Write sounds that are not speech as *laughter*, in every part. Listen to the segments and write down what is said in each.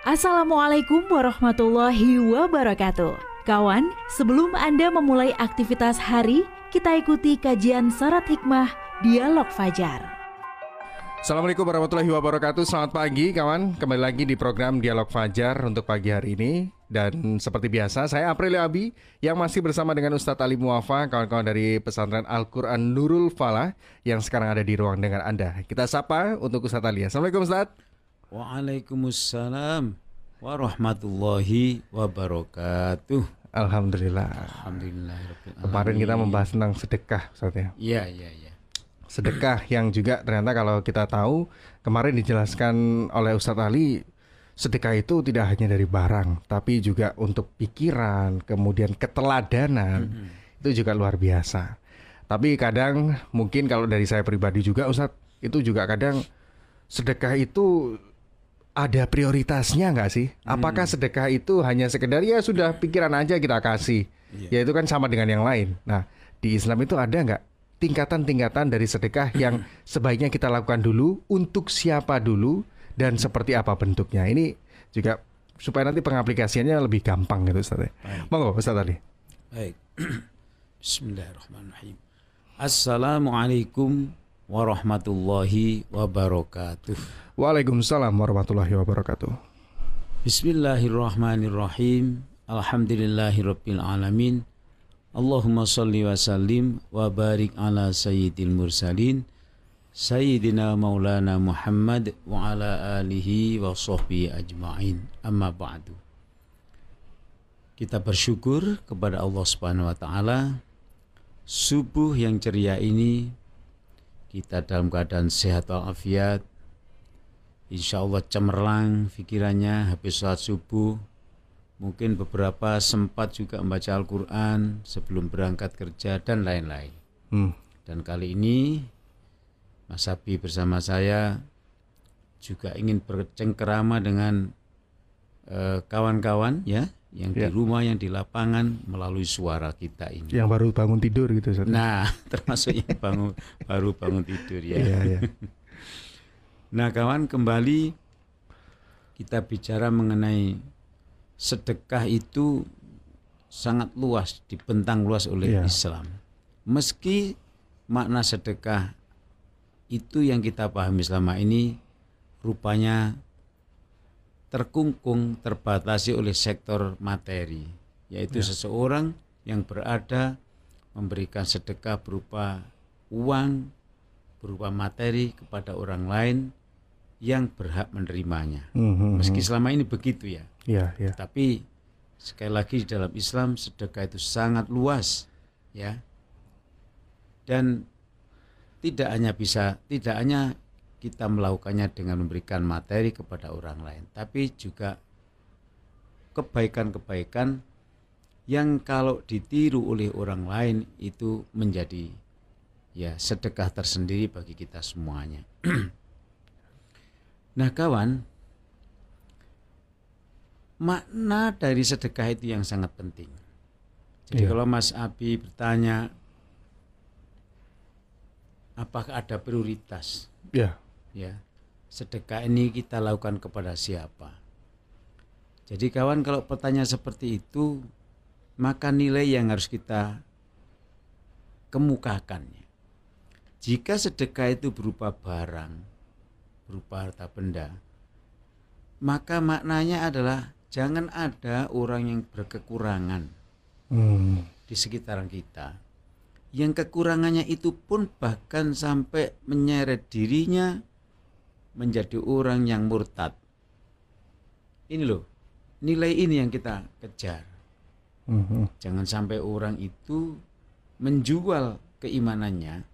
Assalamualaikum warahmatullahi wabarakatuh. Kawan, sebelum Anda memulai aktivitas hari, kita ikuti kajian syarat hikmah Dialog Fajar. Assalamualaikum warahmatullahi wabarakatuh. Selamat pagi kawan. Kembali lagi di program Dialog Fajar untuk pagi hari ini. Dan seperti biasa saya Aprilia Abi Yang masih bersama dengan Ustadz Ali Muafa Kawan-kawan dari pesantren Al-Quran Nurul Falah Yang sekarang ada di ruang dengan Anda. Kita sapa untuk Ustadz Ali. Assalamualaikum Ustadz Waalaikumsalam warahmatullahi wabarakatuh. Alhamdulillah. Alhamdulillah. Kemarin kita membahas tentang sedekah, Ustaz ya. Iya, iya, iya. Sedekah yang juga ternyata kalau kita tahu kemarin dijelaskan oleh Ustadz Ali sedekah itu tidak hanya dari barang, tapi juga untuk pikiran, kemudian keteladanan. Mm -hmm. Itu juga luar biasa. Tapi kadang mungkin kalau dari saya pribadi juga Ustadz itu juga kadang sedekah itu ada prioritasnya nggak sih? Hmm. Apakah sedekah itu hanya sekedar ya sudah pikiran aja kita kasih? Yeah. Ya itu kan sama dengan yang lain. Nah di Islam itu ada nggak tingkatan-tingkatan dari sedekah yang sebaiknya kita lakukan dulu untuk siapa dulu dan seperti apa bentuknya? Ini juga supaya nanti pengaplikasiannya lebih gampang gitu Ustaz. Monggo Ustaz tadi. Baik. *clears throat* Bismillahirrahmanirrahim. Assalamualaikum warahmatullahi wabarakatuh. Waalaikumsalam warahmatullahi wabarakatuh. Bismillahirrahmanirrahim. Alhamdulillahirabbil alamin. Allahumma salli wa sallim wa barik ala sayyidil mursalin Sayyidina Maulana Muhammad wa ala alihi wa sahbihi ajma'in Amma ba'du Kita bersyukur kepada Allah subhanahu wa ta'ala Subuh yang ceria ini kita dalam keadaan sehat walafiat. Insya Allah cemerlang pikirannya habis sholat subuh. Mungkin beberapa sempat juga membaca Al-Quran sebelum berangkat kerja dan lain-lain. Hmm. dan kali ini Mas Abi bersama saya juga ingin bercengkerama dengan eh, kawan-kawan uh, ya yang ya. di rumah, yang di lapangan melalui suara kita ini. Yang baru bangun tidur gitu. Ustaz. Nah, *laughs* termasuk yang bangun baru bangun tidur ya. ya, ya. nah, kawan kembali kita bicara mengenai sedekah itu sangat luas, dibentang luas oleh ya. Islam. Meski makna sedekah itu yang kita pahami selama ini rupanya terkungkung terbatasi oleh sektor materi yaitu ya. seseorang yang berada memberikan sedekah berupa uang berupa materi kepada orang lain yang berhak menerimanya mm-hmm. meski selama ini begitu ya ya, ya. tapi sekali lagi di dalam Islam sedekah itu sangat luas ya dan tidak hanya bisa tidak hanya kita melakukannya dengan memberikan materi kepada orang lain, tapi juga kebaikan-kebaikan yang kalau ditiru oleh orang lain itu menjadi ya sedekah tersendiri bagi kita semuanya. *clears throat* nah, kawan, makna dari sedekah itu yang sangat penting. Jadi iya. kalau Mas Abi bertanya apakah ada prioritas? Ya ya sedekah ini kita lakukan kepada siapa? Jadi kawan kalau pertanyaan seperti itu maka nilai yang harus kita kemukakan jika sedekah itu berupa barang berupa harta benda maka maknanya adalah jangan ada orang yang berkekurangan hmm. di sekitaran kita. Yang kekurangannya itu pun bahkan sampai menyeret dirinya menjadi orang yang murtad. Ini loh, nilai ini yang kita kejar. Mm-hmm. Jangan sampai orang itu menjual keimanannya,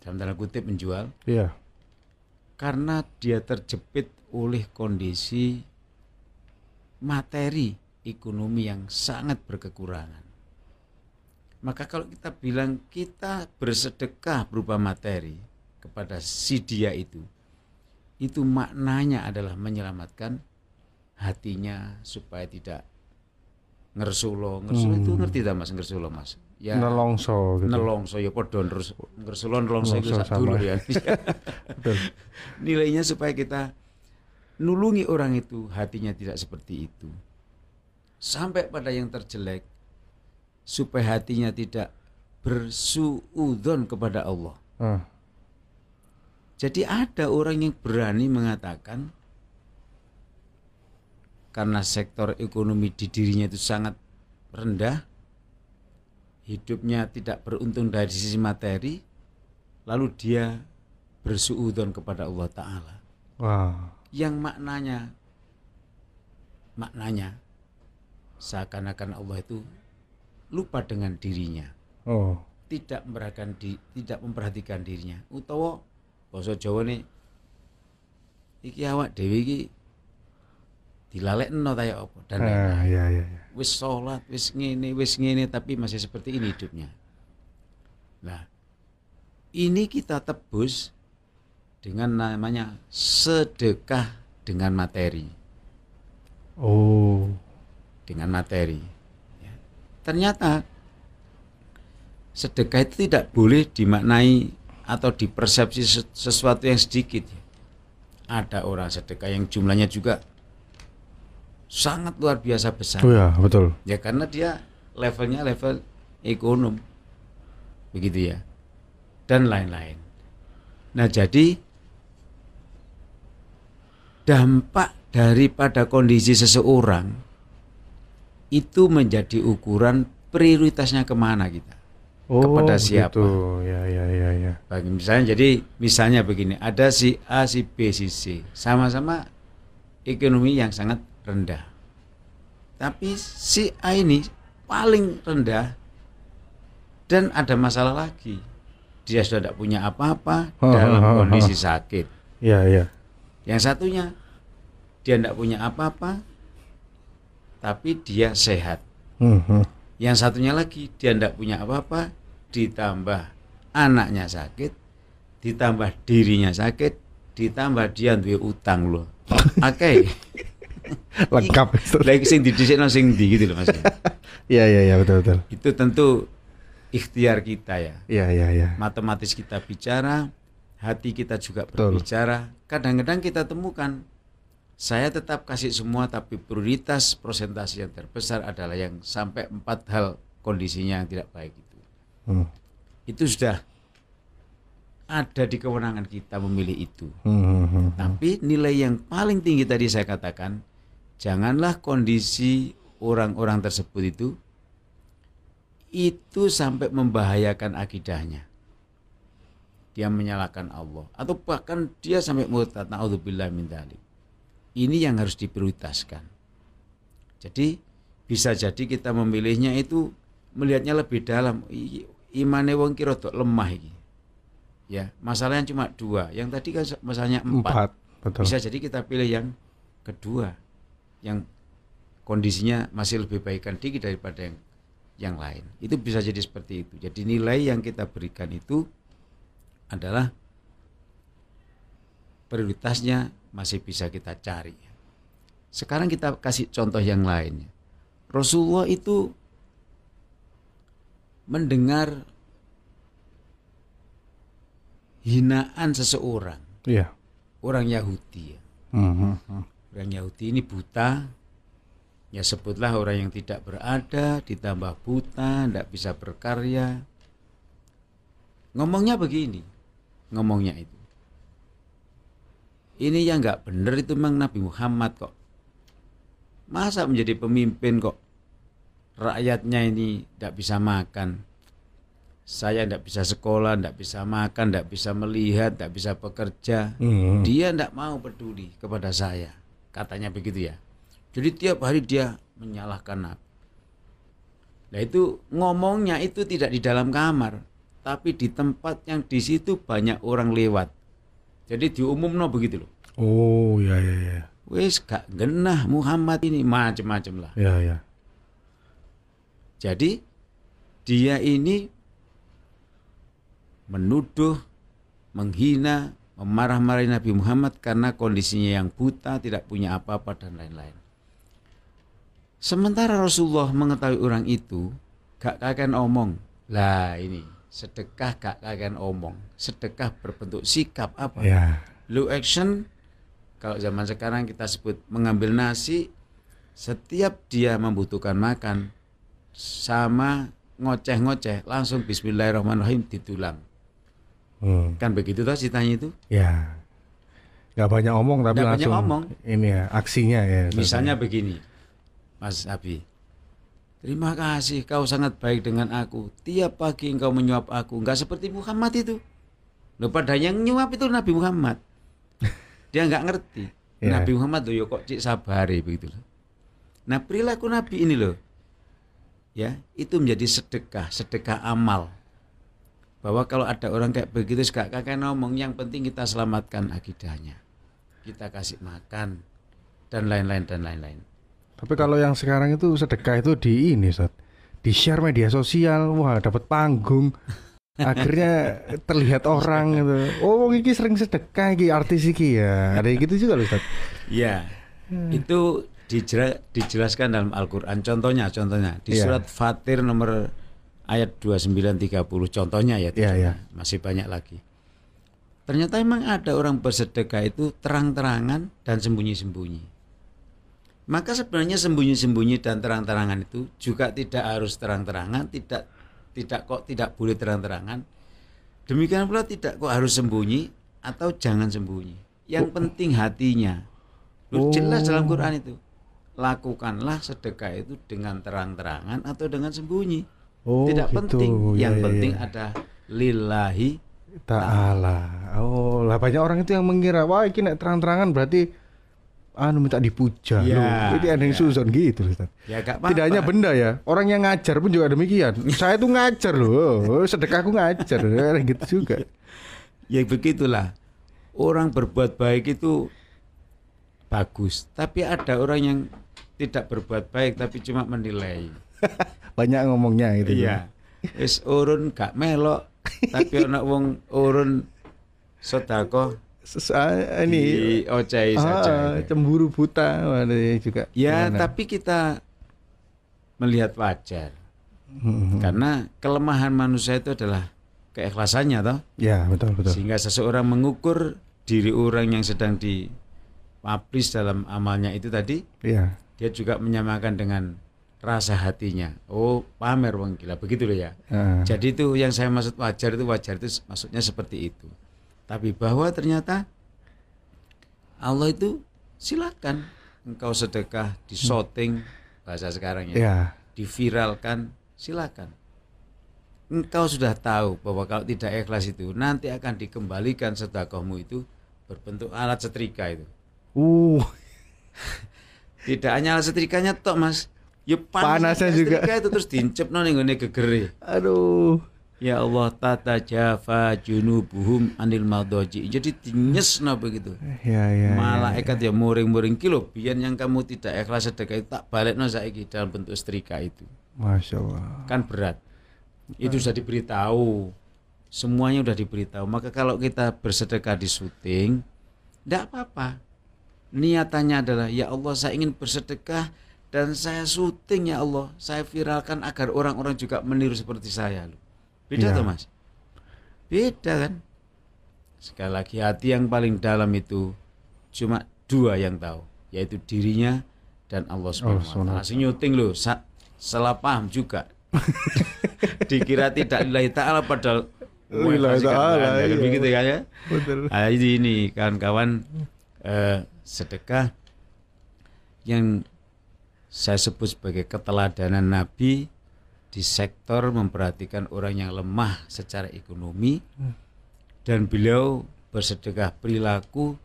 dalam tanda kutip menjual, yeah. karena dia terjepit oleh kondisi materi ekonomi yang sangat berkekurangan. Maka kalau kita bilang kita bersedekah berupa materi kepada si dia itu, itu maknanya adalah menyelamatkan hatinya supaya tidak ngersulo ngersulo hmm. itu ngerti tak mas ngersulo mas ya nelongso gitu. nelongso ya podo terus ngersulo nelongso itu satu dulu ya *laughs* nilainya supaya kita nulungi orang itu hatinya tidak seperti itu. Sampai pada yang terjelek supaya hatinya tidak bersuudon kepada Allah. Ah. Jadi ada orang yang berani mengatakan karena sektor ekonomi di dirinya itu sangat rendah, hidupnya tidak beruntung dari sisi materi, lalu dia bersuudon kepada Allah Ta'ala. Wah. Yang maknanya, maknanya seakan-akan Allah itu lupa dengan dirinya, Oh. tidak memperhatikan, di, tidak memperhatikan dirinya. Utawa Jawa nih, iki awak dewi iki dilalekno ta ya apa dan lain-lain Ah, ya, ya, ya. wis sholat, wis ngene, wis ngene, tapi masih seperti ini hidupnya. Nah, ini kita tebus dengan namanya sedekah dengan materi, Oh. dengan materi. Ya. Ternyata sedekah itu tidak boleh dimaknai atau dipersepsi ses- sesuatu yang sedikit. Ada orang sedekah yang jumlahnya juga sangat luar biasa besar. Oh ya, betul. Ya karena dia levelnya level ekonom. Begitu ya. Dan lain-lain. Nah, jadi dampak daripada kondisi seseorang itu menjadi ukuran prioritasnya ke mana kita. Oh, Kepada siapa? Gitu. Ya, ya, ya, ya. Bagi misalnya jadi misalnya begini, ada si A, si B, si C, sama-sama ekonomi yang sangat rendah. Tapi si A ini paling rendah dan ada masalah lagi. Dia sudah tidak punya apa-apa ha, dalam ha, ha. kondisi sakit. Ya, ya. Yang satunya dia tidak punya apa-apa tapi dia sehat. Hmm, hmm. Yang satunya lagi dia tidak punya apa-apa ditambah anaknya sakit, ditambah dirinya sakit, ditambah dia duwe utang loh. *laughs* Oke. Lengkap. Lagi sing didhisikno sing ndi gitu loh Mas. Ya, ya, ya, betul, betul. Itu tentu ikhtiar kita ya. Ya, ya, ya. Matematis kita bicara, hati kita juga Betul. berbicara. Kadang-kadang kita temukan saya tetap kasih semua tapi prioritas prosentasi yang terbesar adalah yang sampai empat hal kondisinya yang tidak baik itu. Hmm. Itu sudah ada di kewenangan kita memilih itu. Hmm, hmm, hmm. Tapi nilai yang paling tinggi tadi saya katakan, janganlah kondisi orang-orang tersebut itu itu sampai membahayakan akidahnya. Dia menyalahkan Allah atau bahkan dia sampai murtad naudzubillah min dzalik. Ini yang harus diprioritaskan. Jadi bisa jadi kita memilihnya itu melihatnya lebih dalam. Imane wong ki lemah iki. Ya, masalahnya cuma dua. Yang tadi kan masalahnya Empat. Betul. bisa jadi kita pilih yang kedua yang kondisinya masih lebih baikkan dikit daripada yang yang lain itu bisa jadi seperti itu jadi nilai yang kita berikan itu adalah prioritasnya masih bisa kita cari sekarang kita kasih contoh yang lain Rasulullah itu mendengar hinaan seseorang Iya. orang Yahudi ya. Hmm. Orang Yahudi ini buta. Ya sebutlah orang yang tidak berada, ditambah buta, tidak bisa berkarya. Ngomongnya begini, ngomongnya itu. Ini yang nggak benar itu memang Nabi Muhammad kok. Masa menjadi pemimpin kok rakyatnya ini tidak bisa makan. Saya tidak bisa sekolah, tidak bisa makan, tidak bisa melihat, tidak bisa bekerja. Hmm. Dia tidak mau peduli kepada saya, katanya begitu ya. Jadi tiap hari dia menyalahkan Nabi. Nah itu ngomongnya itu tidak di dalam kamar, tapi di tempat yang di situ banyak orang lewat. Jadi diumumno begitu loh. Oh, ya, ya, ya. Wis gak genah Muhammad ini macam-macam lah. Ya, ya. Jadi dia ini menuduh, menghina, memarah-marahi Nabi Muhammad karena kondisinya yang buta, tidak punya apa-apa dan lain-lain. Sementara Rasulullah mengetahui orang itu, gak kagen omong. Lah ini, sedekah gak kagen omong. Sedekah berbentuk sikap apa? Ya. Low action, kalau zaman sekarang kita sebut mengambil nasi setiap dia membutuhkan makan sama ngoceh-ngoceh langsung bismillahirrahmanirrahim ditulang. Hmm. Kan begitu tuh ceritanya itu? Ya. Gak banyak omong tapi Nggak banyak langsung omong. ini ya aksinya ya. Misalnya begini, Mas Abi. Terima kasih kau sangat baik dengan aku. Tiap pagi engkau menyuap aku. Enggak seperti Muhammad itu. Loh pada yang nyuap itu Nabi Muhammad. *laughs* Dia nggak ngerti. Ya. Nabi Muhammad tuh kok cik sabari begitu loh. Nah perilaku Nabi ini loh. Ya itu menjadi sedekah, sedekah amal. Bahwa kalau ada orang kayak begitu gak kakek ngomong yang penting kita selamatkan akidahnya. Kita kasih makan dan lain-lain dan lain-lain. Tapi kalau yang sekarang itu sedekah itu di ini, Ustaz. Di share media sosial, wah dapat panggung. Akhirnya terlihat orang gitu. Oh, wong iki sering sedekah iki artis iki ya. Ada gitu juga loh, Ustaz. Ya, itu dijela- dijelaskan dalam Al-Quran. Contohnya, contohnya di Iya. surat Fatir nomor ayat 2930 contohnya ya, Iya, contohnya. iya. masih banyak lagi. Ternyata memang ada orang bersedekah itu terang-terangan dan sembunyi-sembunyi. Maka sebenarnya sembunyi-sembunyi dan terang-terangan itu juga tidak harus terang-terangan, tidak tidak kok tidak boleh terang-terangan. Demikian pula tidak kok harus sembunyi atau jangan sembunyi. Yang penting hatinya. Loh, Jelas dalam Quran itu. Lakukanlah sedekah itu dengan terang-terangan atau dengan sembunyi. Oh, tidak gitu. penting. Ya, Yang ya, penting ya. ada lillahi Ta'ala. Oh, lah banyak orang itu yang mengira, wah ini terang-terangan berarti anu minta dipuja. Ya, Loh, ini ada yang ya. susun gitu Ustaz. ya gak apa-apa. Tidak hanya benda ya, orang yang ngajar pun juga demikian. *laughs* Saya tuh ngajar loh, oh, sedekahku ngajar, *laughs* gitu juga. Ya begitulah. Orang berbuat baik itu bagus, tapi ada orang yang tidak berbuat baik tapi cuma menilai. *laughs* Banyak ngomongnya gitu. Iya. Wis urun gak melok, tapi ana wong urun sedekah Ah, ini diocehi ah, saja. cemburu buta juga. Ya, Gimana? tapi kita melihat wajar. Hmm, Karena kelemahan manusia itu adalah keikhlasannya toh. Ya betul betul. Sehingga seseorang mengukur diri orang yang sedang dipublish dalam amalnya itu tadi, Iya. dia juga menyamakan dengan rasa hatinya. Oh, pamer wong gila begitu loh ya. Ah. Jadi itu yang saya maksud wajar itu wajar itu maksudnya seperti itu. Tapi bahwa ternyata Allah itu silakan engkau sedekah di shooting bahasa sekarang ya, Ya. diviralkan silakan. Engkau sudah tahu bahwa kalau tidak ikhlas itu nanti akan dikembalikan sedekahmu itu berbentuk alat setrika itu. Uh, *laughs* Tidak hanya alat setrikanya tok mas, ya Panasnya juga. Setrika itu terus diincep nih nggone gegere. aduh. Ya Allah tata jafa junubuhum anil madoji. Jadi dinyesna begitu. Ya ya. ya. Malaikat ya muring-muring kilo. Biar yang kamu tidak ikhlas sedekah itu tak balik saiki dalam bentuk setrika itu. Masya Allah. Kan berat. Itu sudah diberitahu. Semuanya sudah diberitahu. Maka kalau kita bersedekah di syuting, tidak apa-apa. Niatannya adalah ya Allah saya ingin bersedekah dan saya syuting ya Allah. Saya viralkan agar orang-orang juga meniru seperti saya. loh. Beda Iya. tuh mas? Beda kan? Sekali lagi hati yang paling dalam itu cuma dua yang tahu, yaitu dirinya dan Allah Subhanahu wa taala. Si nyuting loh, sa- salah paham juga. *laughs* Dikira tidak lillahi taala padahal Lillahi ta'ala, kan, iya. begitu kan ya. Betul. Nah, ini, ini kawan-kawan eh, sedekah yang saya sebut sebagai keteladanan Nabi di sektor memperhatikan orang yang lemah secara ekonomi dan beliau bersedekah perilaku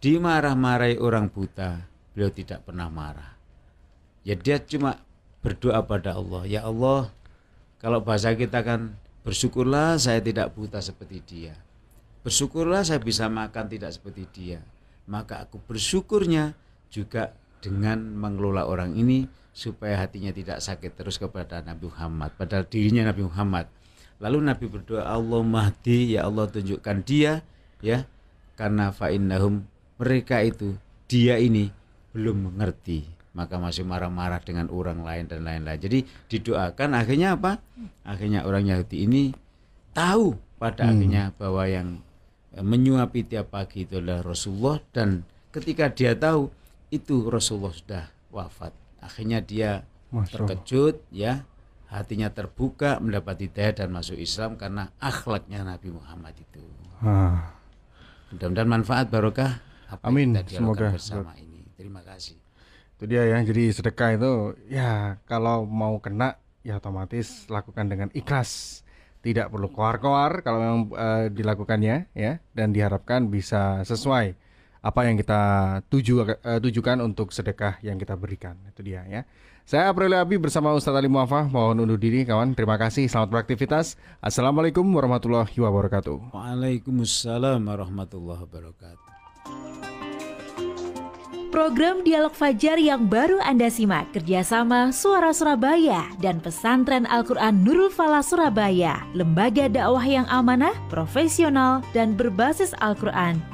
dimarah-marahi orang buta beliau tidak pernah marah. Ya dia cuma berdoa pada Allah ya Allah kalau bahasa kita kan bersyukurlah saya tidak buta seperti dia. Bersyukurlah saya bisa makan tidak seperti dia. Maka aku bersyukurnya juga dengan mengelola orang ini supaya hatinya tidak sakit terus kepada Nabi Muhammad padahal dirinya Nabi Muhammad. Lalu Nabi berdoa Allah mahdi ya Allah tunjukkan dia ya karena fa'innahum mereka itu dia ini belum mengerti. Maka masih marah-marah dengan orang lain dan lain-lain. Jadi didoakan akhirnya apa? Akhirnya orang Yahudi ini tahu pada akhirnya bahwa yang menyuapi tiap pagi itu adalah Rasulullah. Dan ketika dia tahu itu Rasulullah sudah wafat. Akhirnya dia Masya terkejut ya, hatinya terbuka mendapat hidayah dan masuk Islam karena akhlaknya Nabi Muhammad itu. Ah, Mudah-mudahan manfaat barokah apa Amin, kita semoga. bersama ini. Terima kasih. itu dia ya. Jadi sedekah itu ya kalau mau kena ya otomatis lakukan dengan ikhlas. Tidak perlu koar-koar kalau memang eh, dilakukannya ya dan diharapkan bisa sesuai apa yang kita tuju eh, tujukan untuk sedekah yang kita berikan. Itu dia ya. Saya Aprilia Abi bersama Ustadz Ali Muafah mohon undur diri kawan. Terima kasih. Selamat beraktivitas. Assalamualaikum warahmatullahi wabarakatuh. Waalaikumsalam warahmatullahi wabarakatuh. Program Dialog Fajar yang baru Anda simak kerjasama Suara Surabaya dan Pesantren Al-Quran Nurul Falah Surabaya, lembaga dakwah yang amanah, profesional, dan berbasis Al-Quran.